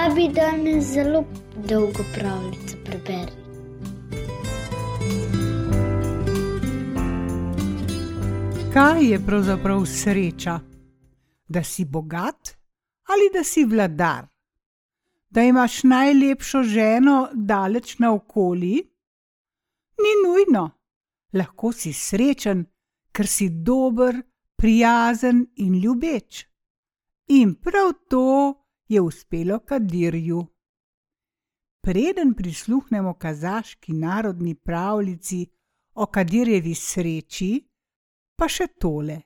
Rabi danes zelo dolgo pravljico preberati. Kaj je pravzaprav sreča? Da si bogat ali da si vladar? Da imaš najlepšo ženo daleč naokoli? Ni nujno. Lahko si srečen, ker si dober, prijazen in ljubeč. In prav to je uspelo Kadirju. Preden prisluhnemo kazaški narodni pravljici o Kadirjevi sreči, pa še tole.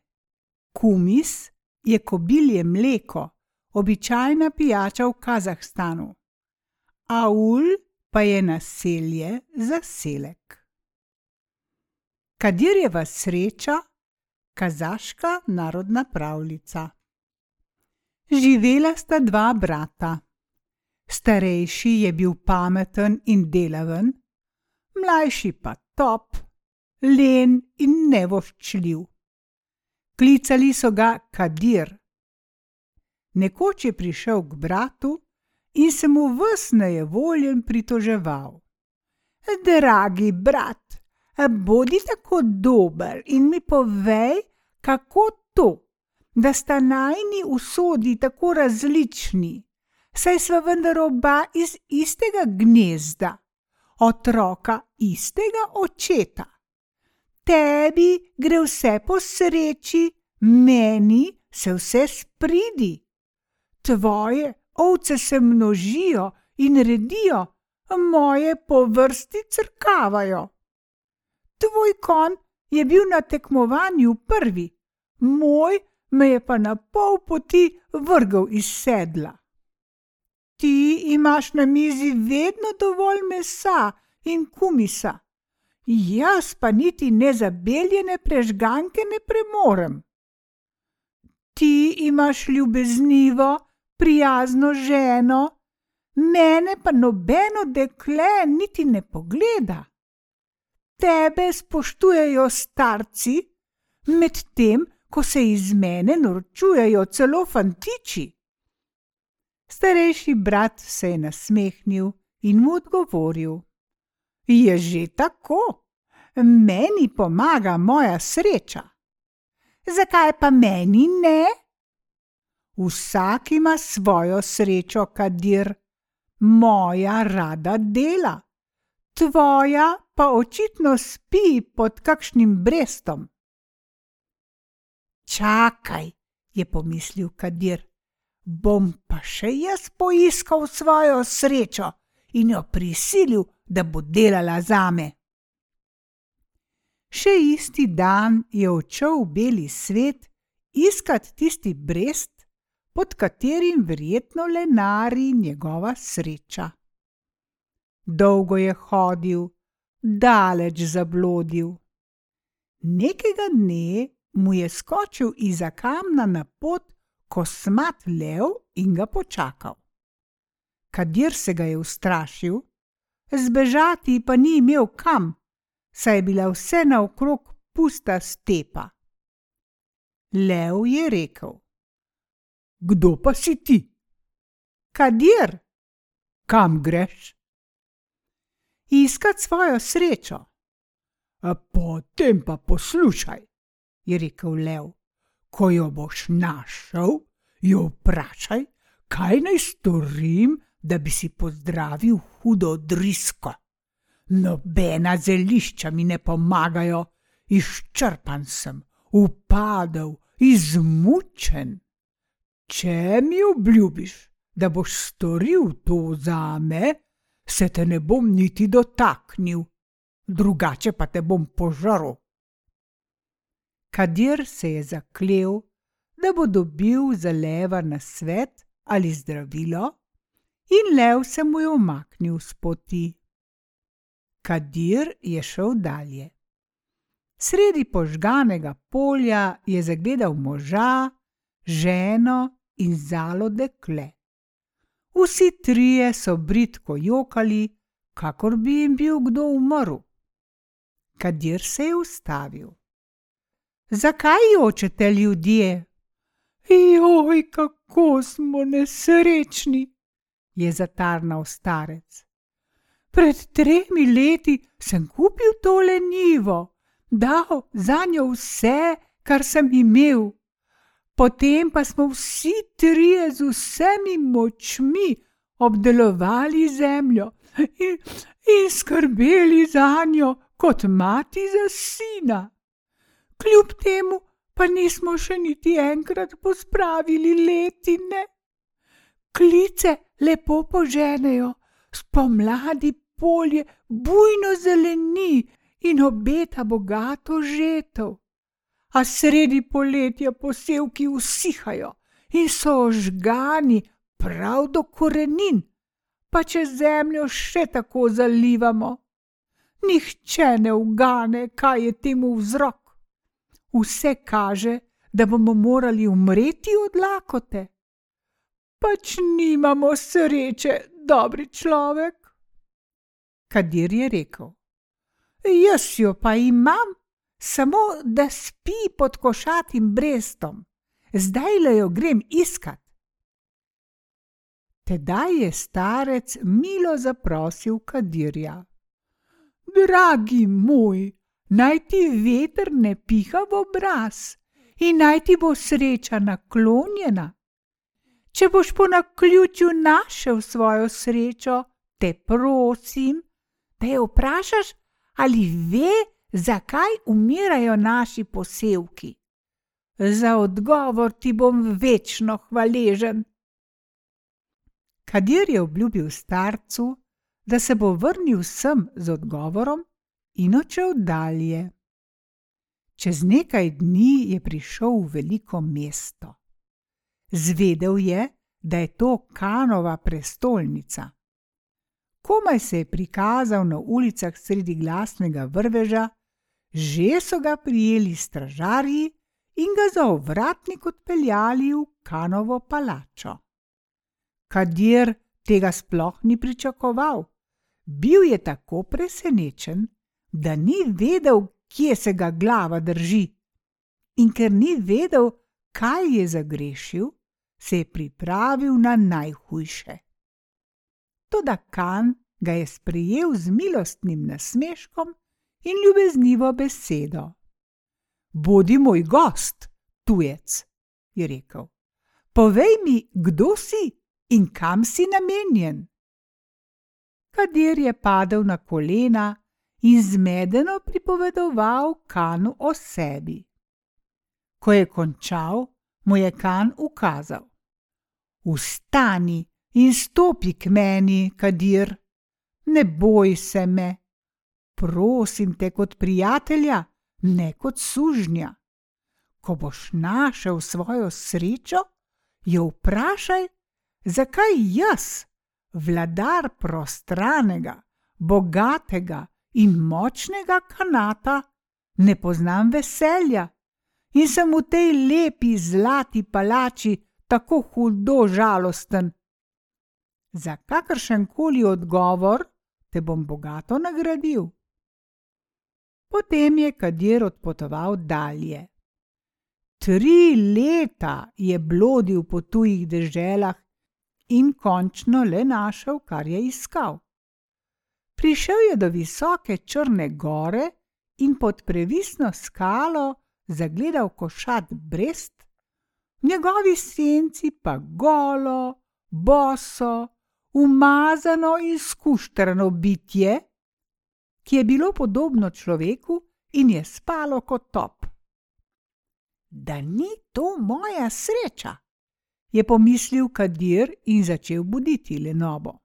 Kumis je kobilje mleko, običajna pijača v Kazahstanu. Aul pa je naselje za selek. Kadirjeva sreča, kazaška narodna pravljica. Živela sta dva brata. Starejši je bil pameten in delaven, mlajši pa top, len in nevoščljiv. Klicali so ga Kadir. Nekoč je prišel k bratu in se mu vsneje voljen pritoževal. Dragi brat, bodi tako dober in mi povej, kako to, da sta najni usodi tako različni, saj sva vendar oba iz istega gnezda, otroka istega očeta. Tebi gre vse po sreči, meni se vse spridi. Tvoje ovce se množijo in redijo, moje po vrsti crkavajo. Tvoj kon je bil na tekmovanju prvi, moj me je pa na pol poti vrgel iz sedla. Ti imaš na mizi vedno dovolj mesa in kumisa, jaz pa niti nezabeljene prežganke ne premorem. Ti imaš ljubeznivo, prijazno ženo, mene pa nobeno dekle niti ne pogleda. Tebe spoštujejo starci, medtem ko se iz mene norčujejo celo fantiči. Starejši brat se je nasmehnil in mu odgovoril: Je že tako, meni pomaga moja sreča. Zakaj pa meni ne? Vsak ima svojo srečo, kadir, moja rada dela, tvoja pa očitno spi pod kakšnim brestom. Čakaj, je pomislil Kadir, bom pa še jaz poiskal svojo srečo in jo prisilil, da bo delala zame. Še isti dan je odšel v beli svet iskat tisti brest, pod katerim verjetno lenari njegova sreča. Dolgo je hodil, daleč zablodil. Nekega dne mu je skočil izza kamna na pot kosmat lev in ga počakal. Kadir se ga je ustrašil, zbežati pa ni imel kam, saj je bila vse naokrog pusta stepa. Lev je rekel: Kdo pa si ti? Kadir, kam greš? Iskat svojo srečo. Potem pa poslušaj je rekel lev. Ko jo boš našel, jo vprašaj, kaj naj storim, da bi si pozdravil hudo drisko. Nobena zelišča mi ne pomagajo, izčrpan sem, upadel, izmučen. Če mi obljubiš, da boš storil to za me, se te ne bom niti dotaknil, drugače pa te bom požrl. Kadir se je zaklel, da bo dobil za leva na svet ali zdravilo, in lev se mu je omaknil z poti. Kadir je šel dalje. Sredi požganega polja je zagledal moža, ženo in zalo dekle. Vsi trije so britko jokali, kakor bi jim bil kdo umrl. Kadir se je ustavil. Zakaj jočete ljudje? Joj, kako smo nesrečni, je zatarnal starec. Pred tremi leti sem kupil tole nivo, dal za njo vse, kar sem imel. Potem pa smo vsi trije z vsemi močmi obdelovali zemljo in, in skrbeli za njo kot mati za sina. Kljub temu pa nismo še niti enkrat pospravili letine. Klice lepo poženejo, spomladi polje bujno zeleni in obeta bogato žetev. A sredi poletja posevki usihajo in so ožgani prav do korenin, pa če zemljo še tako zalivamo. Nihče ne ugane, kaj je temu vzrok. Vse kaže, da bomo morali umreti od lakote. Pač nimamo sreče, dobri človek. Kadir je rekel: Jaz jo pa imam, samo da spi pod košatim brestom, zdaj le jo grem iskat. Tedaj je starec milo zaprosil Kadirja: Dragi moj, naj ti veter ne piha v obraz in naj ti bo sreča naklonjena. Če boš po naključju našel svojo srečo, te prosim, da jo vprašaš, ali ve, zakaj umirajo naši posevki. Za odgovor ti bom večno hvaležen. Kadir je obljubil starcu, da se bo vrnil sem z odgovorom in odšel dalje. Čez nekaj dni je prišel v veliko mesto. Zvedel je, da je to Kanova prestolnica komaj se je prikazal na ulicah sredi glasnega vrveža, že so ga prijeli stražarji in ga za ovratnik odpeljali v Kanovo palačo. Kadir tega sploh ni pričakoval. Bil je tako presenečen, da ni vedel, kje se ga glava drži. In ker ni vedel, kaj je zagrešil, se je pripravil na najhujše. Toda Kan ga je sprejel z milostnim nasmeškom in ljubeznivo besedo. Bodi moj gost, tujec, je rekel. Povej mi, kdo si in kam si namenjen. Kadir je padel na kolena in zmedeno pripovedoval Kanu o sebi. Ko je končal, mu je Kan ukazal: Vstani in stopi k meni, Kadir, ne boj se me, prosim te kot prijatelja, ne kot sužnja. Ko boš našel svojo srečo, jo vprašaj, zakaj jaz, vladar prostranega, bogatega in močnega kanata, ne poznam veselja in sem v tej lepi zlati palači tako hudo žalosten za kakršen koli odgovor te bom bogato nagradil. Potem je Kadir odpotoval dalje. Tri leta je blodil po tujih deželah in končno le našel, kar je iskal. Prišel je do visoke črne gore in pod previsno skalo zagledal košat brest, njegovi senci pa golo, boso, umazano in skuštrano bitje, ki je bilo podobno človeku in je spalo kot top. Da ni to moja sreča, je pomislil Kadir in začel buditi Lenobo.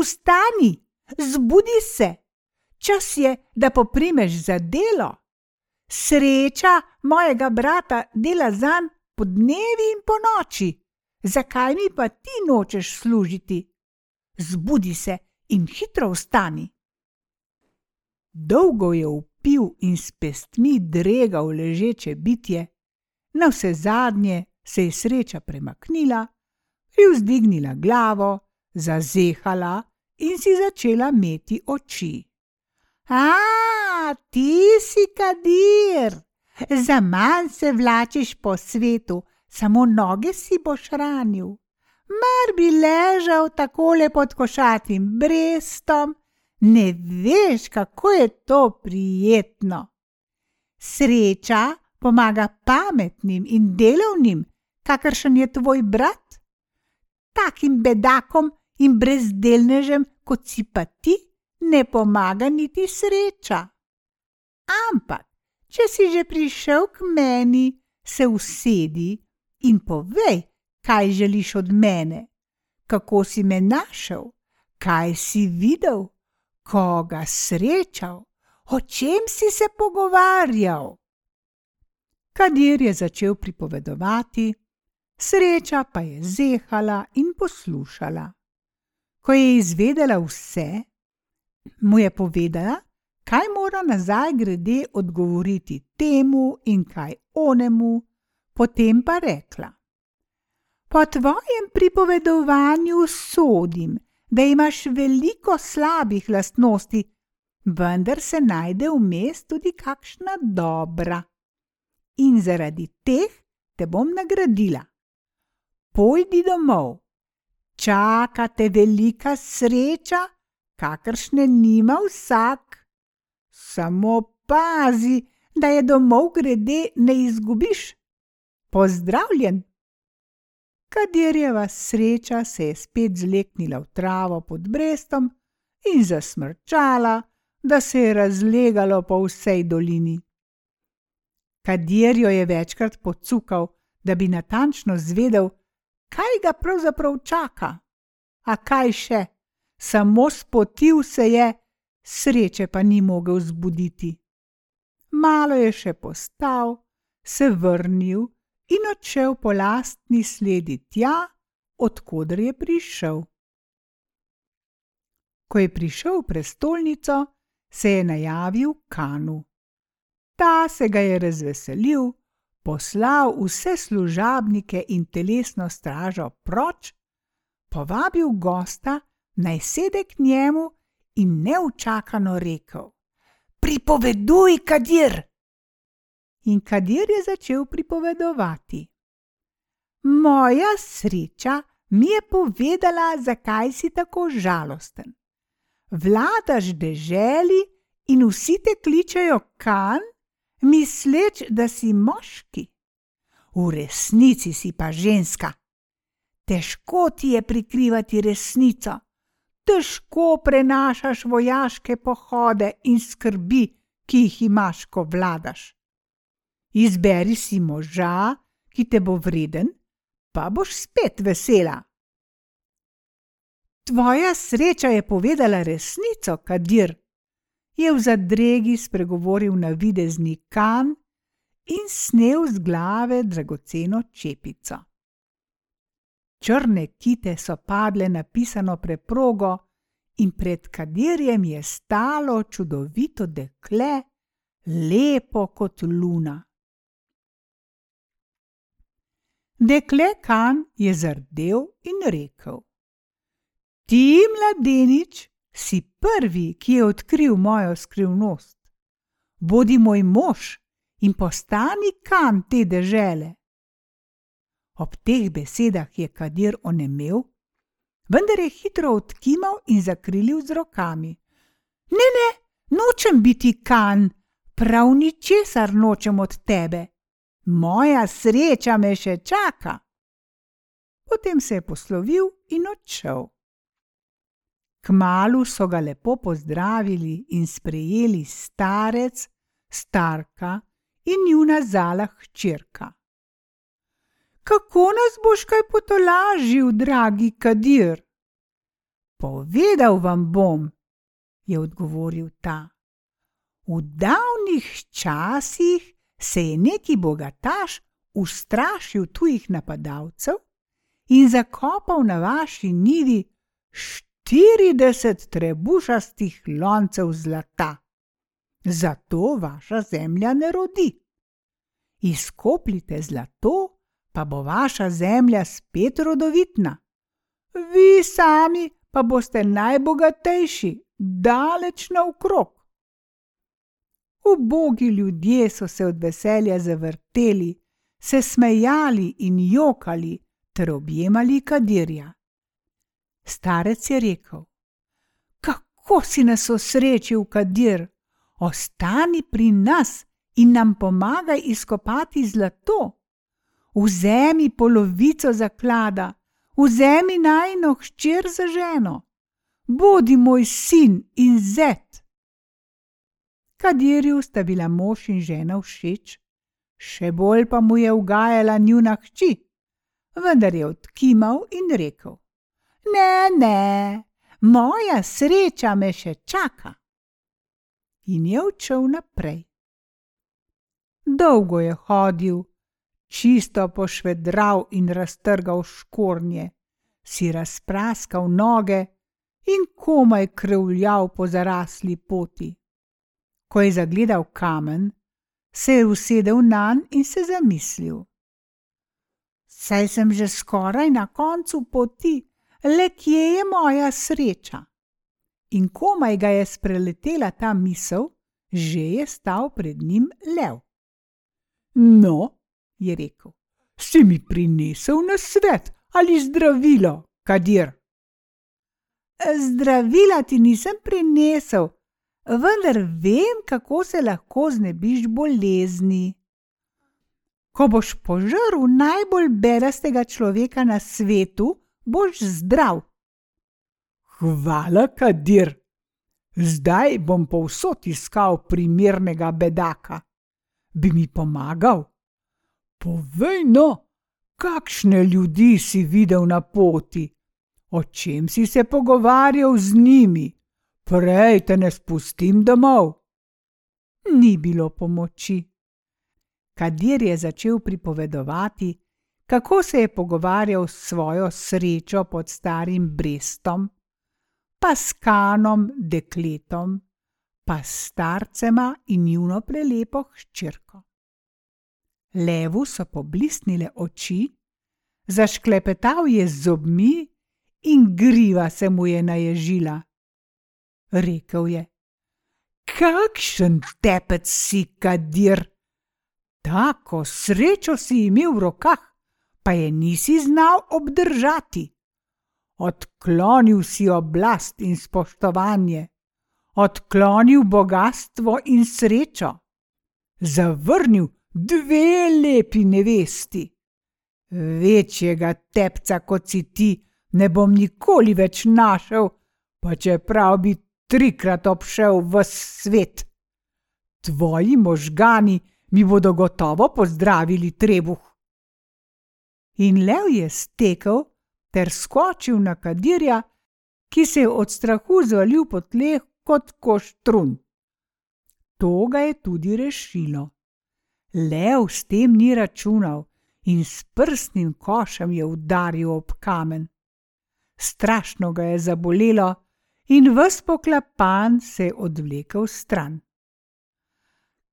Vstani, zbudi se, čas je, da poprimeš za delo. Sreča mojega brata dela zanj po dnevi in po noči zakaj mi pa ti nočeš služiti? Zbudi se in hitro vstani. Dolgo je upil in s pestmi dregal ležeče bitje, na vse zadnje se je sreča premaknila, privzdignila glavo, zazehala in si začela meti oči. A, ti si kadir, za manj se vlačiš po svetu, samo noge si boš ranil. mar bi ležal takole pod košatim brestom, ne veš, kako je to prijetno. Sreča pomaga pametnim in delovnim, kakršen je tvoj brat. Takim bedakom in brezdelnežem, kot si pa ti, ne pomaga niti sreča. Ampak, če si že prišel k meni, se usedi in povej, kaj želiš od mene, kako si me našel, kaj si videl, koga srečal, o čem si se pogovarjal. Kadir je začel pripovedovati, sreča pa je zehala in poslušala. Ko je izvedela vse, mu je povedala, kaj mora nazaj grede odgovoriti temu in kaj onemu, potem pa rekla: Po tvojem pripovedovanju sodim, da imaš veliko slabih lastnosti, vendar se najde vmes tudi kakšna dobra. In zaradi teh te bom nagradila. Pojdi domov, čaka te velika sreča, kakršne nima vsak. Samo pazi, da je domov grede ne izgubiš. Pozdravljen! Kadirjeva sreča se je spet zleknila v travo pod brestom in zasmrčala, da se je razlegalo po vsej dolini. Kadir jo je večkrat pocukal, da bi natančno zvedel, kaj ga pravzaprav čaka. A kaj še, samo spotil se je, sreče pa ni mogel zbuditi. Malo je še postal, se vrnil in odšel po lastni sledi tja, odkuder je prišel. Ko je prišel v prestolnico, se je najavil Kanu. Ta se ga je razveselil, poslal vse služabnike in telesno stražo proč, povabil gosta, naj sede k njemu in neučakano rekel: Pripoveduj, kadir! in Kadir je začel pripovedovati. Moja sreča mi je povedala, zakaj si tako žalosten. Vladaš deželi in vsi te kličejo kan, misleč, da si moški. V resnici si pa ženska. Težko ti je prikrivati resnico, težko prenašaš vojaške pohode in skrbi, ki jih imaš, ko vladaš. Izberi si moža, ki te bo vreden, pa boš spet vesela. Tvoja sreča je povedala resnico, Kadir, je v zadregi spregovoril na videzni kan in snel z glave dragoceno čepico. Črne kite so padle na pisano preprogo in pred Kadirjem je stalo čudovito dekle, lepo kot luna. Dekle Kan je zardel in rekel: Ti, mladenič, si prvi, ki je odkril mojo skrivnost. Bodi moj mož in postani kan te dežele. Ob teh besedah je Kadir onemel, vendar je hitro odkimal in zakrilil z rokami. Ne, ne, nočem biti kan, prav ničesar nočem od tebe moja sreča me še čaka. Potem se je poslovil in odšel. Kmalu so ga lepo pozdravili in sprejeli starec, starka in njuna zala hčerka. Kako nas boš kaj potolažil, dragi Kadir? Povedal vam bom, je odgovoril ta. V davnih časih se je neki bogataš ustrašil tujih napadalcev in zakopal na vaši nivi štirideset trebušastih loncev zlata. Zato vaša zemlja ne rodi. Izkopljite zlato, pa bo vaša zemlja spet rodovitna. Vi sami pa boste najbogatejši, daleč naokrog. Ubogi ljudje so se od veselja zavrteli, se smejali in jokali, ter objemali kadirja. Starec je rekel: Kako si nas osrečil, kadir, ostani pri nas in nam pomagaj izkopati zlato. Vzemi polovico zaklada, vzemi najno hčer za ženo, bodi moj sin in zet. Kadirju sta bila mož in žena všeč, še bolj pa mu je ugajala njuna hči, vendar je odkimal in rekel: Ne, ne, moja sreča me še čaka. In je odšel naprej. Dolgo je hodil, čisto pošvedral in raztrgal škornje, si razpraskal noge in komaj krvljal po zarasli poti. Ko je zagledal kamen, se je usedel na njen in se zamislil. Saj sem že skoraj na koncu poti, le kje je moja sreča? In komaj ga je spreletela ta misel, že je stal pred njim lev. No, je rekel, si mi prinesel na svet ali zdravilo, kadir? Zdravila ti nisem prinesel, vendar vem, kako se lahko znebiš bolezni. Ko boš požrl najbolj bedastega človeka na svetu, boš zdrav. Hvala, Kadir. Zdaj bom povsod iskal primernega bedaka. Bi mi pomagal? Povej no, kakšne ljudi si videl na poti, o čem si se pogovarjal z njimi, prej te ne spustim domov. Ni bilo pomoči. Kadir je začel pripovedovati, kako se je pogovarjal s svojo srečo pod starim Brestom, pa s kanom, dekletom, pa s starcema in njuno prelepo hčerko. Levu so poblisnile oči, zašklepetal je z zobmi in griva se mu je naježila. Rekl je: Kakšen tepec si, kadir! Tako srečo si imel v rokah, pa je nisi znal obdržati. Odklonil si oblast in spoštovanje, odklonil bogatstvo in srečo, zavrnil dve lepi nevesti. Večjega tepca kot si ti ne bom nikoli več našel, pa čeprav bi trikrat obšel v svet. Tvoji možgani mi bodo gotovo pozdravili trebuh. In lev je stekel ter skočil na kadirja, ki se je od strahu zvalil po tleh kot koštrun. To ga je tudi rešilo. Lev s tem ni računal in s prstnim košem je udaril ob kamen. Strašno ga je zabolelo in ves poklapan se je odvlekel stran.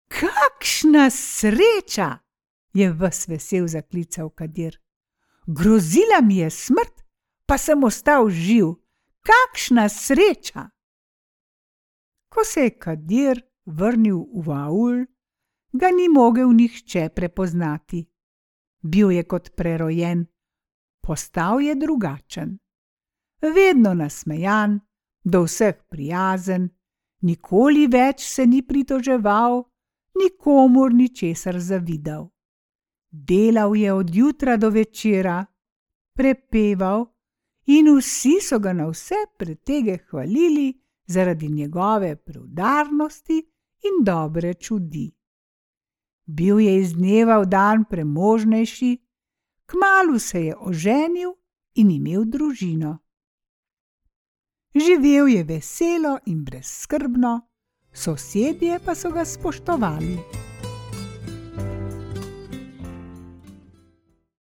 Kakšna sreča! je ves vesel zaklical Kadir. Grozila mi je smrt, pa sem ostal živ. Kakšna sreča! Ko se je Kadir vrnil v Aul, ga ni mogel nihče prepoznati. Bil je kot prerojen, postal je drugačen. Vedno nasmejan, do vseh prijazen, nikoli več se ni pritoževal, nikomur ničesar zavidal. Delal je od jutra do večera, prepeval in vsi so ga na vse pretege hvalili zaradi njegove preudarnosti in dobre čudi. Bil je iz dneva v dan premožnejši, kmalu se je oženil in imel družino. Živel je veselo in brezskrbno, sosedje pa so ga spoštovali.